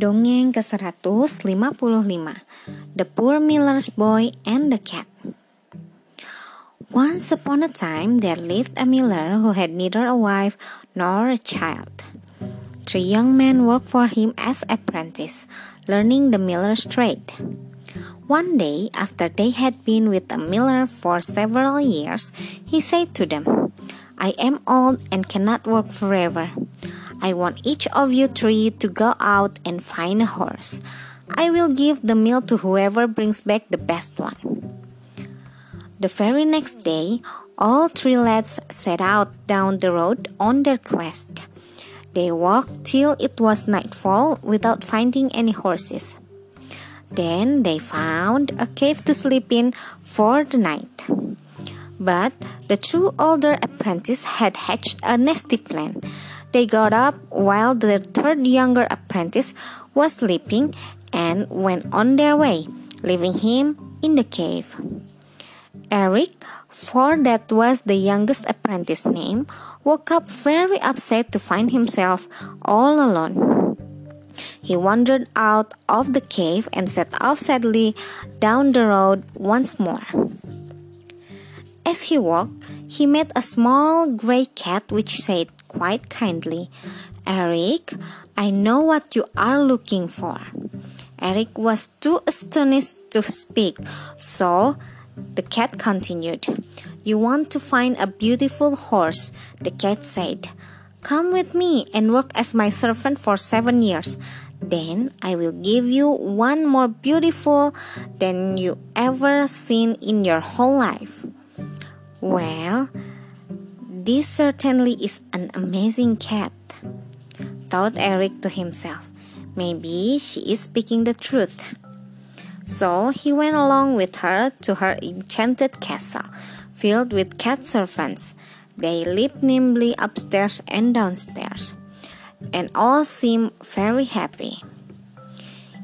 Dongeng ke-155 The Poor Miller's Boy and the Cat Once upon a time there lived a miller who had neither a wife nor a child. Three young men worked for him as apprentices, learning the miller's trade. One day, after they had been with the miller for several years, he said to them, I am old and cannot work forever. I want each of you three to go out and find a horse. I will give the meal to whoever brings back the best one. The very next day, all three lads set out down the road on their quest. They walked till it was nightfall without finding any horses. Then they found a cave to sleep in for the night. But the two older apprentices had hatched a nasty plan. They got up while the third younger apprentice was sleeping and went on their way, leaving him in the cave. Eric, for that was the youngest apprentice's name, woke up very upset to find himself all alone. He wandered out of the cave and set off sadly down the road once more. As he walked, he met a small gray cat which said quite kindly, Eric, I know what you are looking for. Eric was too astonished to speak, so the cat continued. You want to find a beautiful horse, the cat said. Come with me and work as my servant for seven years. Then I will give you one more beautiful than you ever seen in your whole life. Well, this certainly is an amazing cat, thought Eric to himself. Maybe she is speaking the truth. So he went along with her to her enchanted castle, filled with cat servants. They leaped nimbly upstairs and downstairs, and all seemed very happy.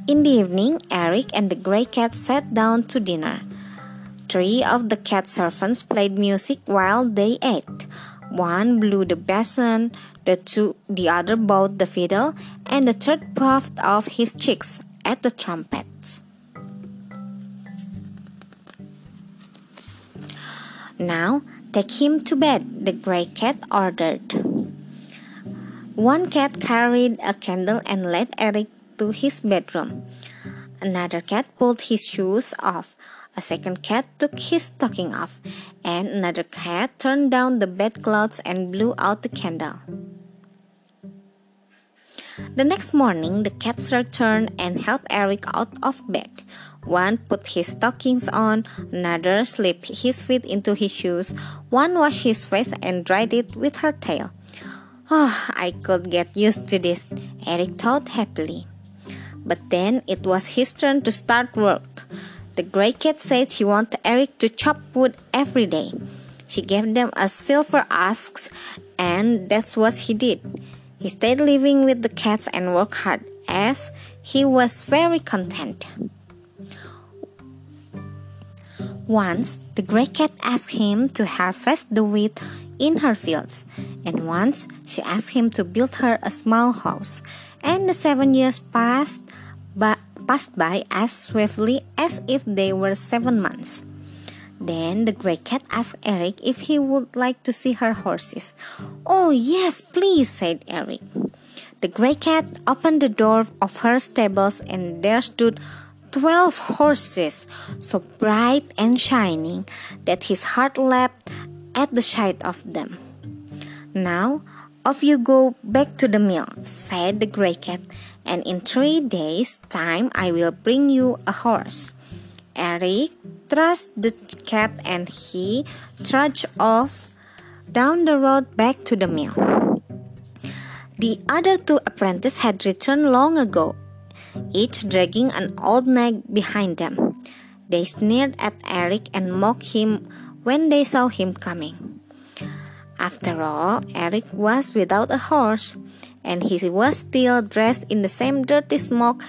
In the evening, Eric and the gray cat sat down to dinner. Three of the cat servants played music while they ate. One blew the bassoon, the two the other bowed the fiddle, and the third puffed off his cheeks at the trumpets. Now take him to bed, the gray cat ordered. One cat carried a candle and led Eric to his bedroom. Another cat pulled his shoes off. A second cat took his stocking off, and another cat turned down the bedclothes and blew out the candle. The next morning, the cats returned and helped Eric out of bed. One put his stockings on, another slipped his feet into his shoes, one washed his face and dried it with her tail. Oh, I could get used to this, Eric thought happily. But then it was his turn to start work. The gray cat said she wanted Eric to chop wood every day. She gave them a silver axe, and that's what he did. He stayed living with the cats and worked hard, as he was very content. Once, the gray cat asked him to harvest the wheat in her fields, and once she asked him to build her a small house. And the seven years passed, but passed by as swiftly as if they were seven months. Then the gray cat asked Eric if he would like to see her horses. Oh, yes, please, said Eric. The gray cat opened the door of her stables, and there stood twelve horses, so bright and shining that his heart leapt at the sight of them. Now, off you go back to the mill, said the gray cat, and in three days' time I will bring you a horse. Eric trusted the cat and he trudged off down the road back to the mill. The other two apprentices had returned long ago, each dragging an old nag behind them. They sneered at Eric and mocked him when they saw him coming. After all, Eric was without a horse, and he was still dressed in the same dirty smock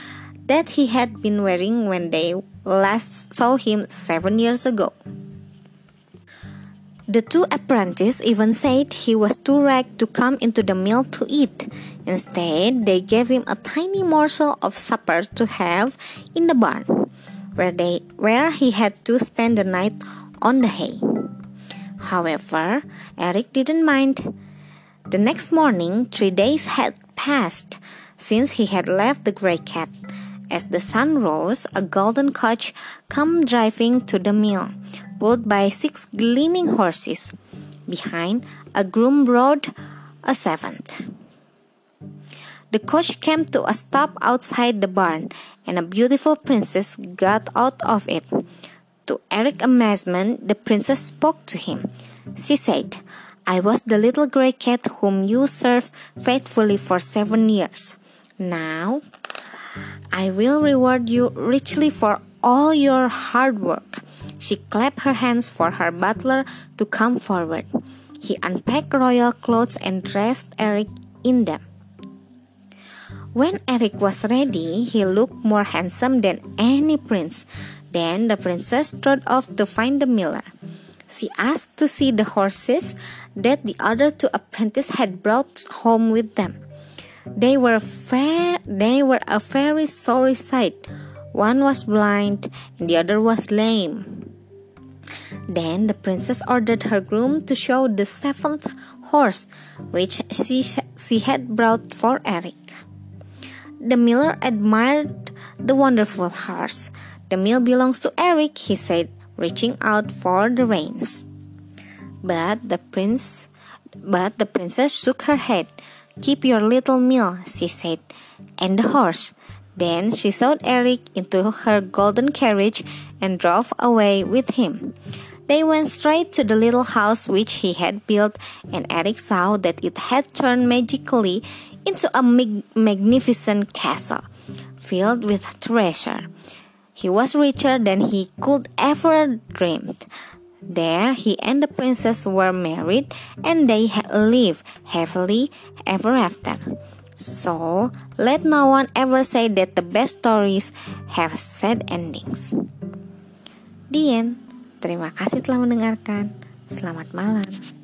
that he had been wearing when they last saw him seven years ago. The two apprentices even said he was too ragged to come into the mill to eat. Instead, they gave him a tiny morsel of supper to have in the barn, where, they, where he had to spend the night on the hay. However, Eric didn't mind. The next morning, three days had passed since he had left the gray cat. As the sun rose, a golden coach came driving to the mill, pulled by six gleaming horses. Behind, a groom rode a seventh. The coach came to a stop outside the barn, and a beautiful princess got out of it. To Eric's amazement, the princess spoke to him. She said, I was the little gray cat whom you served faithfully for seven years. Now, I will reward you richly for all your hard work. She clapped her hands for her butler to come forward. He unpacked royal clothes and dressed Eric in them. When Eric was ready, he looked more handsome than any prince. Then the princess strode off to find the miller. She asked to see the horses that the other two apprentices had brought home with them. They were fair, they were a very sorry sight. One was blind and the other was lame. Then the princess ordered her groom to show the seventh horse, which she, she had brought for Eric. The miller admired the wonderful horse. The mill belongs to Eric, he said, reaching out for the reins. But the prince but the princess shook her head. Keep your little mill, she said, and the horse. Then she sewed Eric into her golden carriage and drove away with him. They went straight to the little house which he had built, and Eric saw that it had turned magically into a mag- magnificent castle filled with treasure. He was richer than he could ever dreamed. There he and the princess were married and they lived happily ever after. So, let no one ever say that the best stories have sad endings. The end. Terima kasih telah mendengarkan. Selamat malam.